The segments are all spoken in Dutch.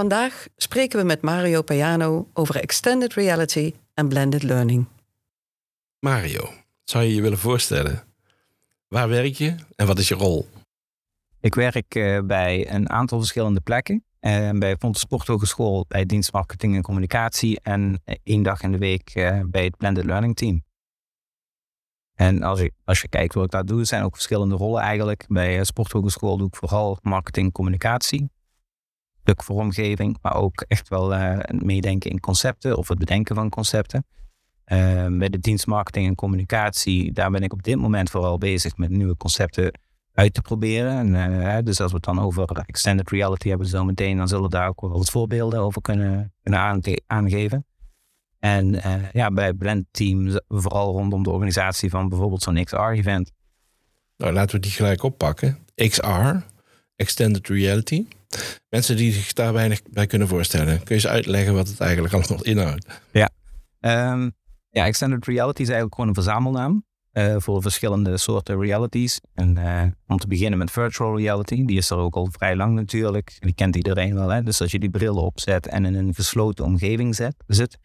Vandaag spreken we met Mario Payano over extended reality en blended learning. Mario, zou je je willen voorstellen? Waar werk je en wat is je rol? Ik werk uh, bij een aantal verschillende plekken. Uh, bij Fontes Sporthogeschool bij dienstmarketing en communicatie en één dag in de week uh, bij het Blended Learning Team. En als je, als je kijkt wat ik daar doe, zijn ook verschillende rollen eigenlijk. Bij Sporthogeschool doe ik vooral marketing en communicatie stuk vormgeving, maar ook echt wel uh, meedenken in concepten of het bedenken van concepten. Uh, bij de dienstmarketing en communicatie, daar ben ik op dit moment vooral bezig met nieuwe concepten uit te proberen. En, uh, dus als we het dan over extended reality hebben zo meteen, dan zullen we daar ook wel wat voorbeelden over kunnen, kunnen aangeven. En uh, ja, bij Blend Team vooral rondom de organisatie van bijvoorbeeld zo'n XR-event. Nou, laten we die gelijk oppakken. XR, Extended Reality. Mensen die zich daar weinig bij kunnen voorstellen. Kun je eens uitleggen wat het eigenlijk allemaal inhoudt? Ja, um, ja Extended Reality is eigenlijk gewoon een verzamelnaam. Uh, voor verschillende soorten realities. En uh, om te beginnen met virtual reality, die is er ook al vrij lang natuurlijk. Die kent iedereen wel. Hè? Dus als je die bril opzet en in een gesloten omgeving zet, zit,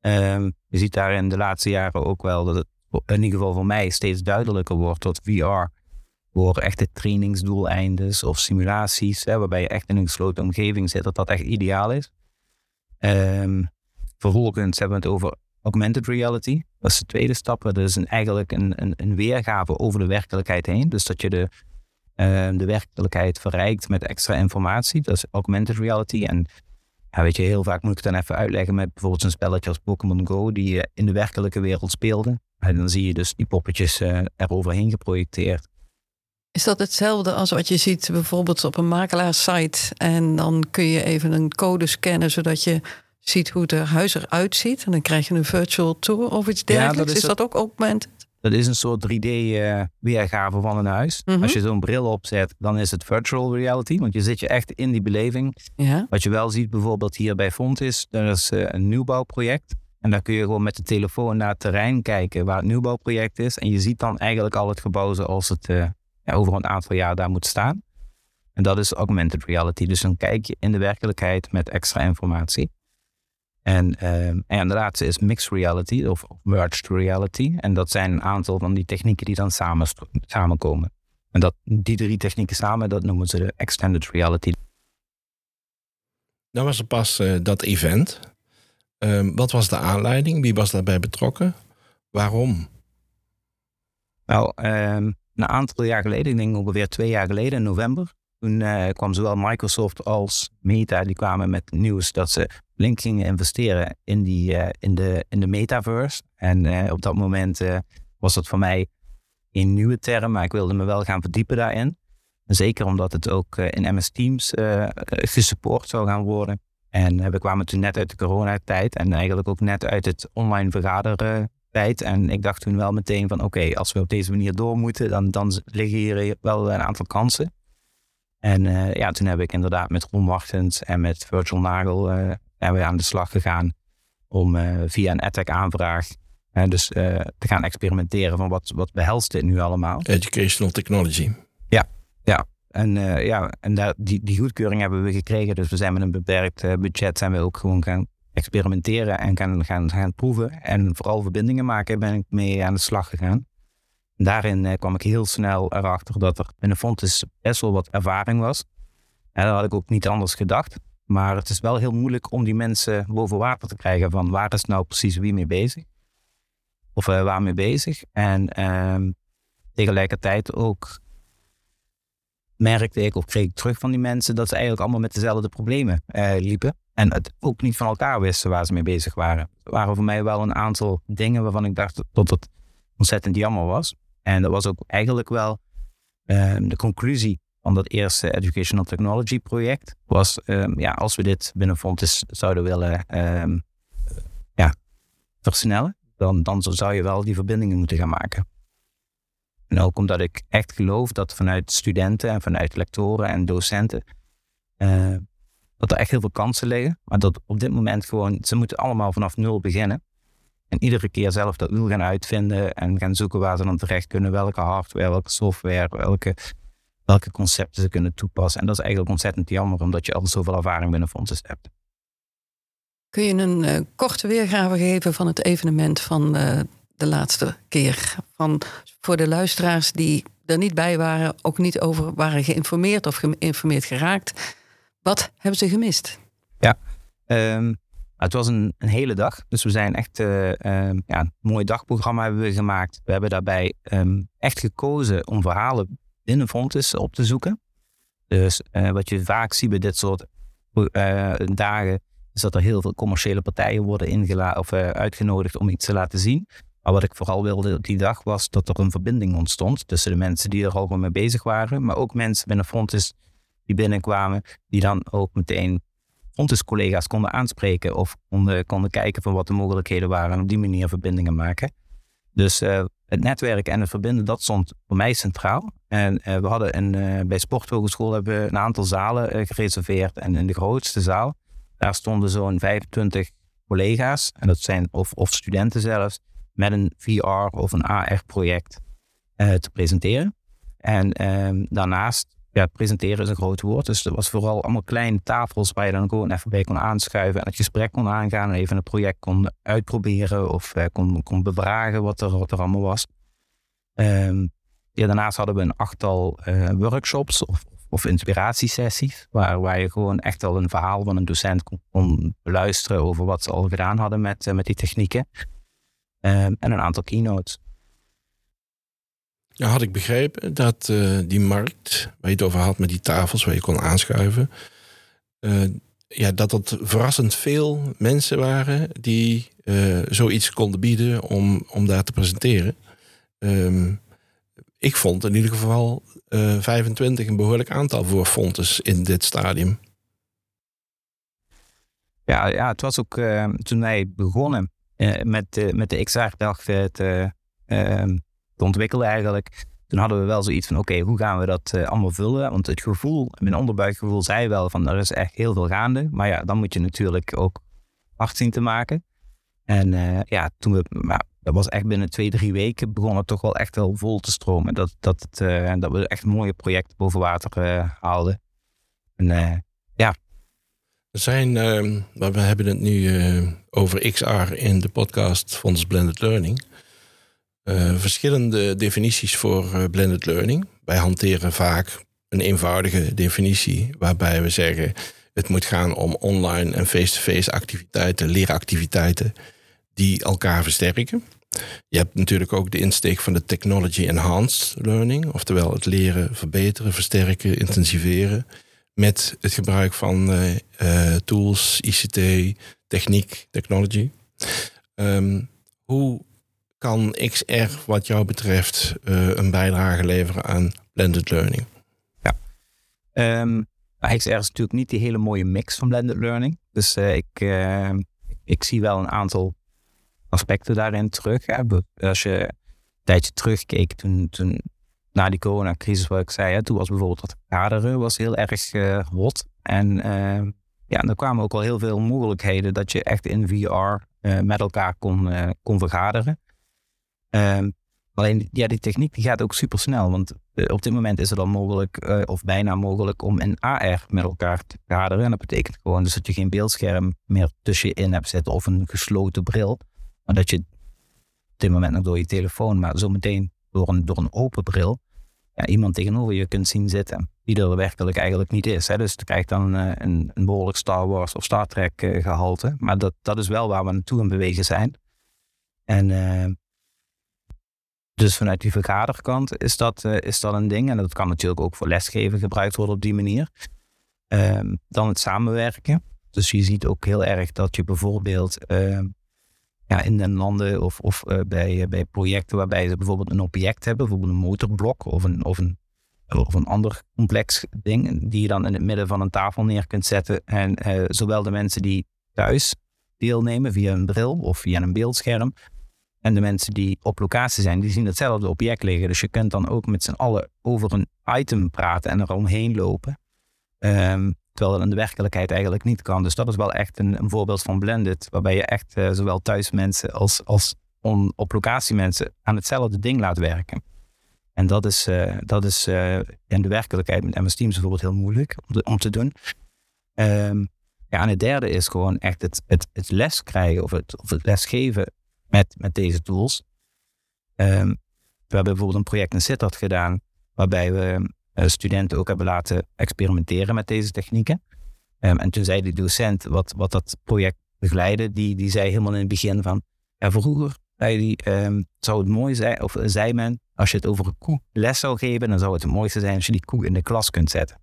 um, je ziet daar in de laatste jaren ook wel dat het in ieder geval voor mij steeds duidelijker wordt dat VR voor echte trainingsdoeleinden of simulaties, hè, waarbij je echt in een gesloten omgeving zit, dat dat echt ideaal is. Um, vervolgens hebben we het over augmented reality. Dat is de tweede stap. Dat is eigenlijk een, een, een, weergave over de werkelijkheid heen. Dus dat je de, uh, de werkelijkheid verrijkt met extra informatie. Dat is augmented reality. En weet je, heel vaak moet ik dan even uitleggen met bijvoorbeeld een spelletje als Pokémon Go, die je in de werkelijke wereld speelde. En dan zie je dus die poppetjes uh, eroverheen geprojecteerd. Is dat hetzelfde als wat je ziet bijvoorbeeld op een makelaarssite en dan kun je even een code scannen zodat je ziet hoe het huis eruit ziet en dan krijg je een virtual tour of iets dergelijks. Ja, dat is, is, dat ook augmented? Dat is een soort 3D-weergave uh, van een huis. Mm -hmm. Als je zo'n bril opzet, dan is het virtual reality, want je zit je echt in die beleving. Ja. Wat je wel ziet bijvoorbeeld hier bij Fontis, er is uh, een nieuwbouwproject. En daar kun je gewoon met de telefoon naar het terrein kijken waar het nieuwbouwproject is. En je ziet dan eigenlijk al het gebouw zoals het uh, ja, over een aantal jaar daar moet staan. En dat is augmented reality. Dus dan kijk je in de werkelijkheid met extra informatie. En, uh, en de laatste is mixed reality of, merged reality. En dat zijn een aantal van die technieken die dan samen, samenkomen. En dat, die drie technieken samen, dat noemen ze de extended reality. Nou was er pas uh, dat event. Uh, wat was de aanleiding? Wie was daarbij betrokken? Waarom? Nou, um, een aantal jaar geleden, ik denk ongeveer twee jaar geleden, in november, toen uh, kwam zowel Microsoft als Meta, die kwamen met nieuws dat ze flink gingen investeren in, die, uh, in, de, in de metaverse. En uh, op dat moment was dat voor mij een nieuwe term, maar ik wilde me wel gaan verdiepen daarin. Zeker omdat het ook in MS Teams gesupport zou gaan worden. En we kwamen toen net uit de coronatijd en eigenlijk ook net uit het online vergaderen en ik dacht toen wel meteen van oké, als we op deze manier door moeten, dan, dan liggen hier wel een aantal kansen. En uh, ja, toen heb ik inderdaad met Ron Wachtens en met Virtual Nagel uh, we aan de slag gegaan om uh, via een EdTech aanvraag dus te gaan experimenteren van wat, wat behelst dit nu allemaal. Educational technology. Ja, ja. En, ja, en daar, die, die goedkeuring hebben we gekregen. Dus we zijn met een beperkt budget zijn we ook gewoon gaan experimenteren en gaan, gaan, gaan proeven. En vooral verbindingen maken ben ik mee aan de slag gegaan. Daarin eh, kwam ik heel snel erachter dat er binnen Fontes best wel wat ervaring was. En dat had ik ook niet anders gedacht. Maar het is wel heel moeilijk om die mensen boven water te krijgen van waar is nou precies wie mee bezig. Of uh, waar mee bezig. En ehm, tegelijkertijd ook merkte ik of kreeg ik terug van die mensen dat ze eigenlijk allemaal met dezelfde problemen uh, liepen. En het ook niet van elkaar wisten waar ze mee bezig waren. Er waren voor mij wel een aantal dingen waarvan ik dacht dat het ontzettend jammer was. En dat was ook eigenlijk wel uh, de conclusie van dat eerste Educational Technology project was, ehm, ja, als we dit binnen Fontis zouden willen ehm, ja, versnellen, dan, dan zou je wel die verbindingen moeten gaan maken. En ook omdat ik echt geloof dat vanuit studenten en vanuit lectoren en docenten, uh, dat er echt heel veel kansen liggen. Maar dat op dit moment gewoon, ze moeten allemaal vanaf nul beginnen. En iedere keer zelf dat wiel gaan uitvinden en gaan zoeken waar ze dan terecht kunnen. Welke hardware, welke software, welke, welke concepten ze kunnen toepassen. En dat is eigenlijk ontzettend jammer, omdat je al zoveel ervaring binnen fondsen hebt. Kun je een uh, korte weergave geven van het evenement van uh, de laatste keer? Van, voor de luisteraars die er niet bij waren, ook niet over waren geïnformeerd of geïnformeerd geraakt. Wat hebben ze gemist? Ja, um, het was een, een, hele dag. Dus we zijn echt uh, ja, een mooi dagprogramma hebben we gemaakt. We hebben daarbij um, echt gekozen om verhalen binnen Fontes op te zoeken. Dus uh, wat je vaak ziet bij dit soort uh, dagen, is dat er heel veel commerciële partijen worden ingela of, uitgenodigd om iets te laten zien. Maar wat ik vooral wilde die dag was dat er een verbinding ontstond tussen de mensen die er al mee bezig waren, maar ook mensen binnen Fontes die binnenkwamen, die dan ook meteen Fontes-collega's konden aanspreken of konden, kijken van wat de mogelijkheden waren en op die manier verbindingen maken. Dus uh, het netwerken en het verbinden, dat stond voor mij centraal. En uh, we hadden een, uh, bij Sporthogeschool hebben we een aantal zalen gereserveerd. En in de grootste zaal, daar stonden zo'n 25 collega's, en dat zijn of, of studenten zelfs, met een VR of een AR-project te presenteren. En ehm, daarnaast ja, presenteren is een groot woord. Dus er was vooral allemaal kleine tafels waar je dan gewoon even bij kon aanschuiven en het gesprek kon aangaan en even een project kon uitproberen of uh, kon, kon bevragen wat er, wat er allemaal was. Um, ja, daarnaast hadden we een achttal uh, workshops of, of inspiratiesessies, waar, waar je gewoon echt al een verhaal van een docent kon, kon beluisteren over wat ze al gedaan hadden met, met die technieken. Um, en een aantal keynotes. Ja, had ik begrepen dat uh, die markt, waar je het over had met die tafels waar je kon aanschuiven, uh, ja, dat dat verrassend veel mensen waren die uh, zoiets konden bieden om, om daar te presenteren. Um, ik vond in ieder geval 25 een behoorlijk aantal voor Fontes in dit stadium. Ja, ja het was ook toen wij begonnen met, met de XR-dag te, ehm, te ontwikkelen eigenlijk. Toen hadden we wel zoiets van, oké, hoe gaan we dat allemaal vullen? Want het gevoel, mijn onderbuikgevoel zei wel van, er is echt heel veel gaande. Maar ja, dan moet je natuurlijk ook hard zien te maken. En ja, toen we, dat was echt binnen twee, drie weken, begon het toch wel echt wel vol te stromen. Dat, dat, het, dat we echt mooie projecten boven water haalden. En ja. Zijn, ehm, we hebben het nu over XR in de podcast Fonds Blended Learning. Uh, verschillende definities voor uh, blended learning. Wij hanteren vaak een eenvoudige definitie waarbij we zeggen het moet gaan om online en face-to-face activiteiten, leeractiviteiten die elkaar versterken. Je hebt natuurlijk ook de insteek van de technology enhanced learning, oftewel het leren verbeteren, versterken, intensiveren met het gebruik van uh, tools, ICT, techniek, technology. Um, hoe kan XR wat jou betreft uh, een bijdrage leveren aan blended learning? Ja, um, XR is natuurlijk niet die hele mooie mix van blended learning. Dus ik, uh, ik zie wel een aantal aspecten daarin terug. Als je een tijdje terugkeek toen, toen na die coronacrisis, wat ik zei, toen was bijvoorbeeld dat kaderen was heel erg hot. En ehm, ja, er kwamen ook al heel veel mogelijkheden dat je echt in VR met elkaar kon, kon vergaderen. Um, alleen ja, die techniek die gaat ook super snel. Want op dit moment is het al mogelijk, of bijna mogelijk, om in AR met elkaar te kaderen. En dat betekent gewoon dus dat je geen beeldscherm meer tussen je in hebt zitten of een gesloten bril. Maar dat je op dit moment nog door je telefoon, maar zometeen door een, door een open bril, ja, iemand tegenover je kunt zien zitten. Die er werkelijk eigenlijk niet is. Hè. Dus het krijgt dan uh, een, een behoorlijk Star Wars of Star Trek gehalte. Maar dat, dat is wel waar we naartoe aan bewegen zijn. En dus vanuit die vergaderkant is dat, is dat een ding. En dat kan natuurlijk ook voor lesgeven gebruikt worden op die manier. Um, dan het samenwerken. Dus je ziet ook heel erg dat je bijvoorbeeld uh, ja, in de landen of, of uh, bij, bij projecten waarbij ze bijvoorbeeld een object hebben, bijvoorbeeld een motorblok of een, of een of een ander complex ding, die je dan in het midden van een tafel neer kunt zetten. En eh, zowel de mensen die thuis deelnemen via een bril of via een beeldscherm, en de mensen die op locatie zijn, die zien hetzelfde object liggen. Dus je kunt dan ook met z'n allen over een item praten en er omheen lopen. Ehm, terwijl dat in de werkelijkheid eigenlijk niet kan. Dus dat is wel echt een, een voorbeeld van blended. Waarbij je echt uh, zowel thuismensen als, als on, op locatie mensen aan hetzelfde ding laat werken. En dat is, uh, dat is uh, in de werkelijkheid met MS Teams bijvoorbeeld heel moeilijk om om te doen. Um, ja, en het derde is gewoon echt het, het, les krijgen of het, of het lesgeven met, met deze tools. Um, we hebben bijvoorbeeld een project in Sittard gedaan, waarbij we studenten ook hebben laten experimenteren met deze technieken. Um, en toen zei de docent wat, wat dat project begeleidde, die, die zei helemaal in het begin van, ja, vroeger zei die, um, zou het mooi zijn, of zei men, als je het over een koe les zou geven, dan zou het het mooiste zijn als je die koe in de klas kunt zetten.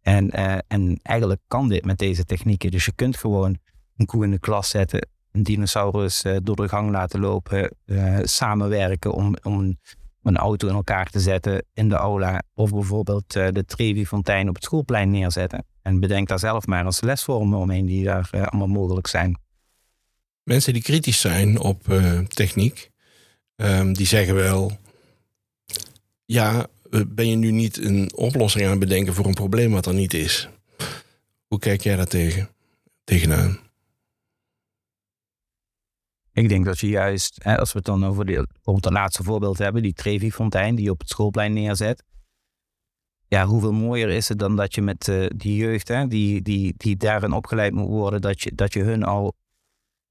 En, uh, en eigenlijk kan dit met deze technieken. Dus je kunt gewoon een koe in de klas zetten, een dinosaurus door de gang laten lopen, samenwerken om, om een, auto in elkaar te zetten in de aula. Of bijvoorbeeld uh, de Trevi-fontein op het schoolplein neerzetten. En bedenk daar zelf maar als lesvormen omheen die daar allemaal mogelijk zijn. Mensen die kritisch zijn op techniek, um, die zeggen wel... Ja, ben je nu niet een oplossing aan het bedenken voor een probleem wat er niet is? Hoe kijk jij daar tegen, tegenaan? Ik denk dat je juist, als we het dan over de, het laatste voorbeeld hebben, die Trevi-fontein die je op het schoolplein neerzet. Ja, hoeveel mooier is het dan dat je met uh, die jeugd, hè, die, die, die daarin opgeleid moet worden, dat je, dat je hun al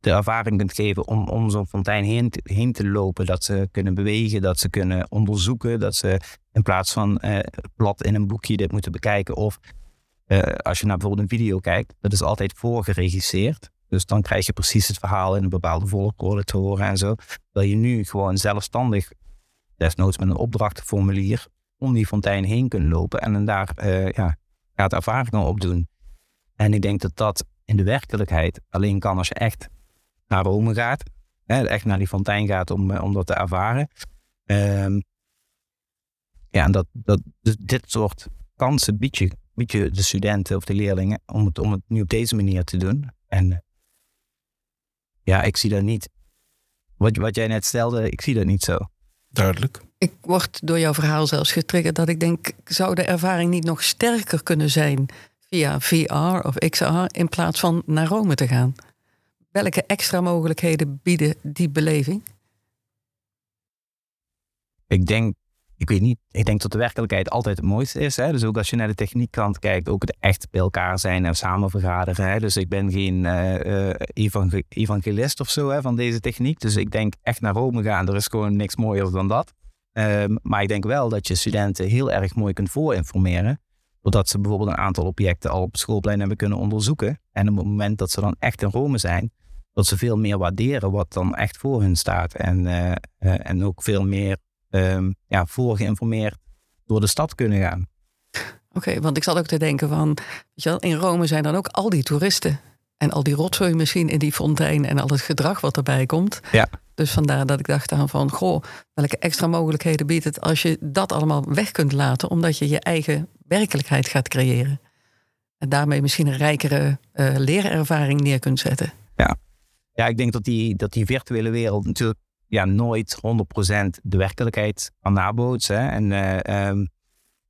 de ervaring kunt geven om, om zo'n fontein heen heen te lopen. Dat ze kunnen bewegen, dat ze kunnen onderzoeken, dat ze in plaats van uh, plat in een boekje dit moeten bekijken. Of uh, als je naar bijvoorbeeld een video kijkt, dat is altijd voorgeregisseerd. Dus dan krijg je precies het verhaal in een bepaalde volgorde te horen en zo. Wil je nu gewoon zelfstandig, desnoods met een opdrachtenformulier, om die fontein heen kunt lopen en dan daar uh, ja, gaat ervaringen op doen. En ik denk dat dat in de werkelijkheid alleen kan als je echt naar Rome gaat. Hè, echt naar die fontein gaat om, om dat te ervaren. Um, ja, en dat, dat, dus dit soort kansen biedt je, biedt je de studenten of de leerlingen om het, om het nu op deze manier te doen. En ja, ik zie dat niet. Wat, wat jij net stelde, ik zie dat niet zo. Duidelijk. Ik word door jouw verhaal zelfs getriggerd dat ik denk, zou de ervaring niet nog sterker kunnen zijn via VR of XR in plaats van naar Rome te gaan? Welke extra mogelijkheden bieden die beleving? Ik denk ik weet niet, ik denk dat de werkelijkheid altijd het mooiste is. Hè? Dus ook als je naar de techniekkant kijkt, ook het echt bij elkaar zijn en samen vergaderen. Hè? Dus ik ben geen uh, evangelist of zo hè, van deze techniek. Dus ik denk echt naar Rome gaan, er is gewoon niks mooier dan dat. Um, maar ik denk wel dat je studenten heel erg mooi kunt voorinformeren. Doordat ze bijvoorbeeld een aantal objecten al op schoolplein hebben kunnen onderzoeken. En op het moment dat ze dan echt in Rome zijn, dat ze veel meer waarderen wat dan echt voor hun staat. En, uh, en ook veel meer um, ja, voorgeïnformeerd door de stad kunnen gaan. Oké, okay, want ik zat ook te denken van, weet je wel, in Rome zijn dan ook al die toeristen. En al die rotzooi misschien in die fontein en al het gedrag wat erbij komt. Ja. Dus vandaar dat ik dacht aan van, goh, welke extra mogelijkheden biedt het als je dat allemaal weg kunt laten, omdat je je eigen werkelijkheid gaat creëren. En daarmee misschien een rijkere uh, leerervaring neer kunt zetten. Ja, ja ik denk dat die, dat die virtuele wereld natuurlijk ja, nooit 100% de werkelijkheid kan nabootsen. En uh, um, uh,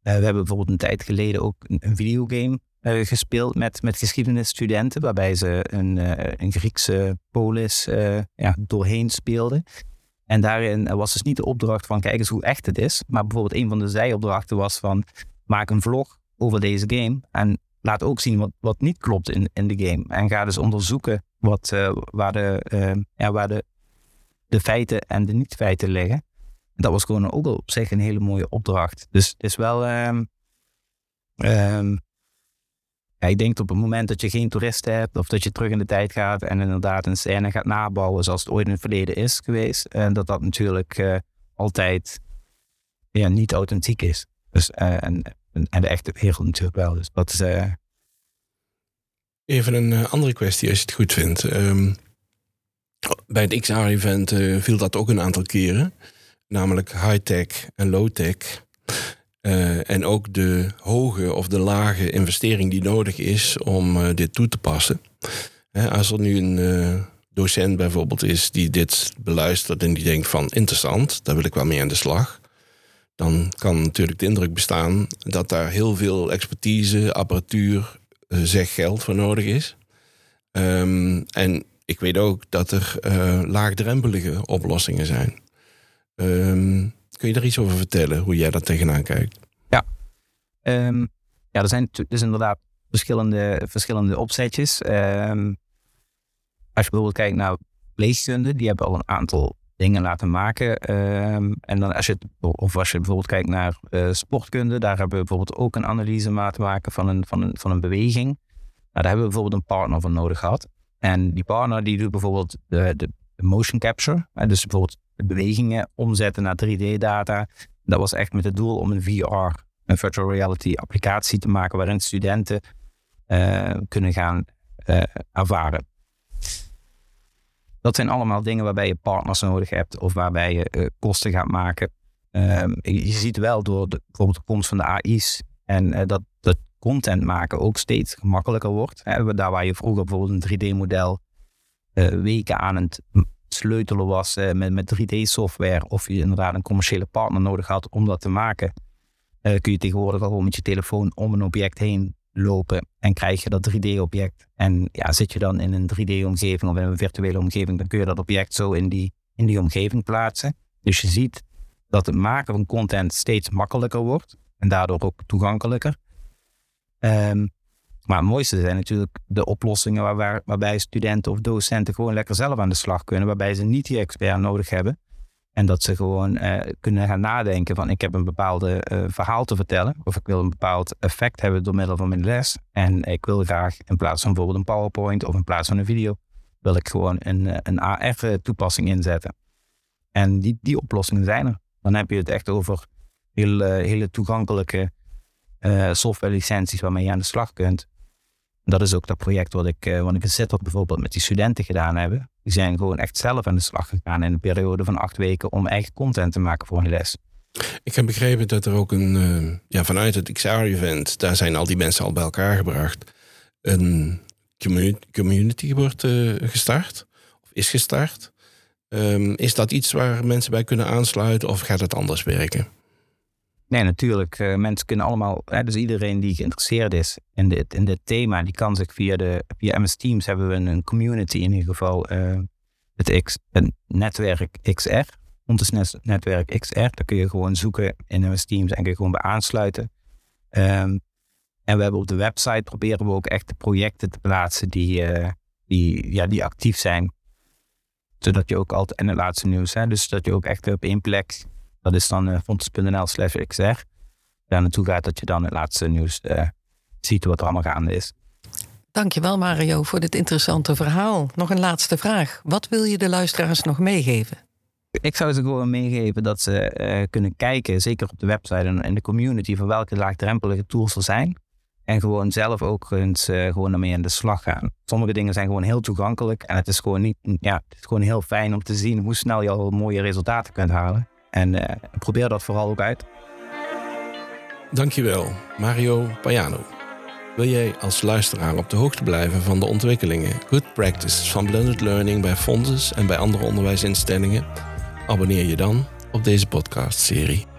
we hebben bijvoorbeeld een tijd geleden ook een, videogame uh, gespeeld met, met geschiedenisstudenten, waarbij ze een, een Griekse polis ja, doorheen speelden. En daarin was dus niet de opdracht van kijk eens hoe echt het is, maar bijvoorbeeld een van de zijopdrachten was van maak een vlog over deze game en laat ook zien wat, wat niet klopt in, in de game. En ga dus onderzoeken wat, waar, de, ja, waar de de feiten en de niet-feiten liggen. Dat was gewoon ook op zich een hele mooie opdracht. Dus het is wel. Um, um, ja, ik denk op het moment dat je geen toeristen hebt of dat je terug in de tijd gaat en inderdaad een scène gaat nabouwen zoals het ooit in het verleden is geweest, en dat dat natuurlijk uh, altijd ja, niet authentiek is. Dus, uh, en, en de echte wereld natuurlijk wel. Dus dat. Even een andere kwestie als je het goed vindt. Um, bij het XR-event uh, viel dat ook een aantal keren. Namelijk high-tech en low-tech. Eh, en ook de hoge of de lage investering die nodig is om eh, dit toe te passen. Hè, als er nu een eh, docent bijvoorbeeld is die dit beluistert en die denkt van interessant, daar wil ik wel mee aan de slag. Dan kan natuurlijk de indruk bestaan dat daar heel veel expertise, apparatuur, zeg geld voor nodig is. Ehm, en ik weet ook dat er laagdrempelige oplossingen zijn. Um, kun je daar iets over vertellen, hoe jij daar tegenaan kijkt? Ja, um, ja er zijn dus inderdaad verschillende, verschillende opzetjes. Um, als je bijvoorbeeld kijkt naar pleegkunde, die hebben al een aantal dingen laten maken. En dan als je, of als je bijvoorbeeld kijkt naar uh, sportkunde, daar hebben we bijvoorbeeld ook een analyse laten maken van een, van een, van een beweging. Nou, daar hebben we bijvoorbeeld een partner voor nodig gehad. En die partner die doet bijvoorbeeld de, de, motion capture. Dus bijvoorbeeld bewegingen omzetten naar 3D-data. Dat was echt met het doel om een VR, een virtual reality applicatie te maken waarin studenten uh, kunnen gaan uh, ervaren. Dat zijn allemaal dingen waarbij je partners nodig hebt of waarbij je uh, kosten gaat maken. Ehm, je ziet wel door de, bijvoorbeeld de komst van de AI's en dat content maken ook steeds gemakkelijker wordt. Daar waar je vroeger bijvoorbeeld een 3D-model weken aan het sleutelen was uh, met, met 3D-software of je inderdaad een commerciële partner nodig had om dat te maken, uh, kun je tegenwoordig al gewoon met je telefoon om een object heen lopen en krijg je dat 3D-object. En ja, zit je dan in een 3D-omgeving of in een virtuele omgeving, dan kun je dat object zo in die, in die omgeving plaatsen. Dus je ziet dat het maken van content steeds makkelijker wordt en daardoor ook toegankelijker. Um, maar het mooiste zijn natuurlijk de oplossingen waar, waarbij studenten of docenten gewoon lekker zelf aan de slag kunnen, waarbij ze niet die expert nodig hebben. En dat ze gewoon eh, kunnen gaan nadenken van ik heb een bepaalde uh, verhaal te vertellen. Of ik wil een bepaald effect hebben door middel van mijn les. En ik wil graag in plaats van bijvoorbeeld een PowerPoint of in plaats van een video, wil ik gewoon een, eh, een AR toepassing inzetten. En die, die oplossingen zijn er. Dan heb je het echt over heel, hele toegankelijke software licenties waarmee je aan de slag kunt dat is ook dat project wat ik, uh, wat ik in Sittard bijvoorbeeld met die studenten gedaan hebben. Die zijn gewoon echt zelf aan de slag gegaan in een periode van acht weken om echt content te maken voor een les. Ik heb begrepen dat er ook een, uh, ja, vanuit het XR-event, daar zijn al die mensen al bij elkaar gebracht, een community, community wordt gestart, of is gestart. Um, is dat iets waar mensen bij kunnen aansluiten of gaat het anders werken? Nee, natuurlijk. Uh, mensen kunnen allemaal, hè, dus iedereen die geïnteresseerd is in dit, in dit thema, die kan zich via, de, via MS Teams hebben we een, community in ieder geval, uh, het, X, het netwerk XR, Ondersnes netwerk XR. Daar kun je gewoon zoeken in MS Teams en kun je gewoon bij aansluiten. Um, en we hebben op de website proberen we ook echt de projecten te plaatsen die, uh, die, ja, die actief zijn. Zodat je ook altijd, en het laatste nieuws, hè, dus dat je ook echt op één plek dat is dan uh, fontes.nl slash xr. Daar naartoe gaat dat je dan het laatste nieuws uh, ziet wat er allemaal gaande is. Dankjewel Mario voor dit interessante verhaal. Nog een laatste vraag. Wat wil je de luisteraars nog meegeven? Ik zou ze gewoon meegeven dat ze uh, kunnen kijken, zeker op de website en in de community, van welke laagdrempelige tools er zijn. En gewoon zelf ook eens uh, gewoon ermee aan de slag gaan. Sommige dingen zijn gewoon heel toegankelijk. En het is gewoon, niet, ja, het is gewoon heel fijn om te zien hoe snel je al mooie resultaten kunt halen. En uh, probeer dat vooral ook uit. Dankjewel, Mario Payano. Wil jij als luisteraar op de hoogte blijven van de ontwikkelingen, good practices van blended learning bij fondsen en bij andere onderwijsinstellingen? Abonneer je dan op deze podcastserie.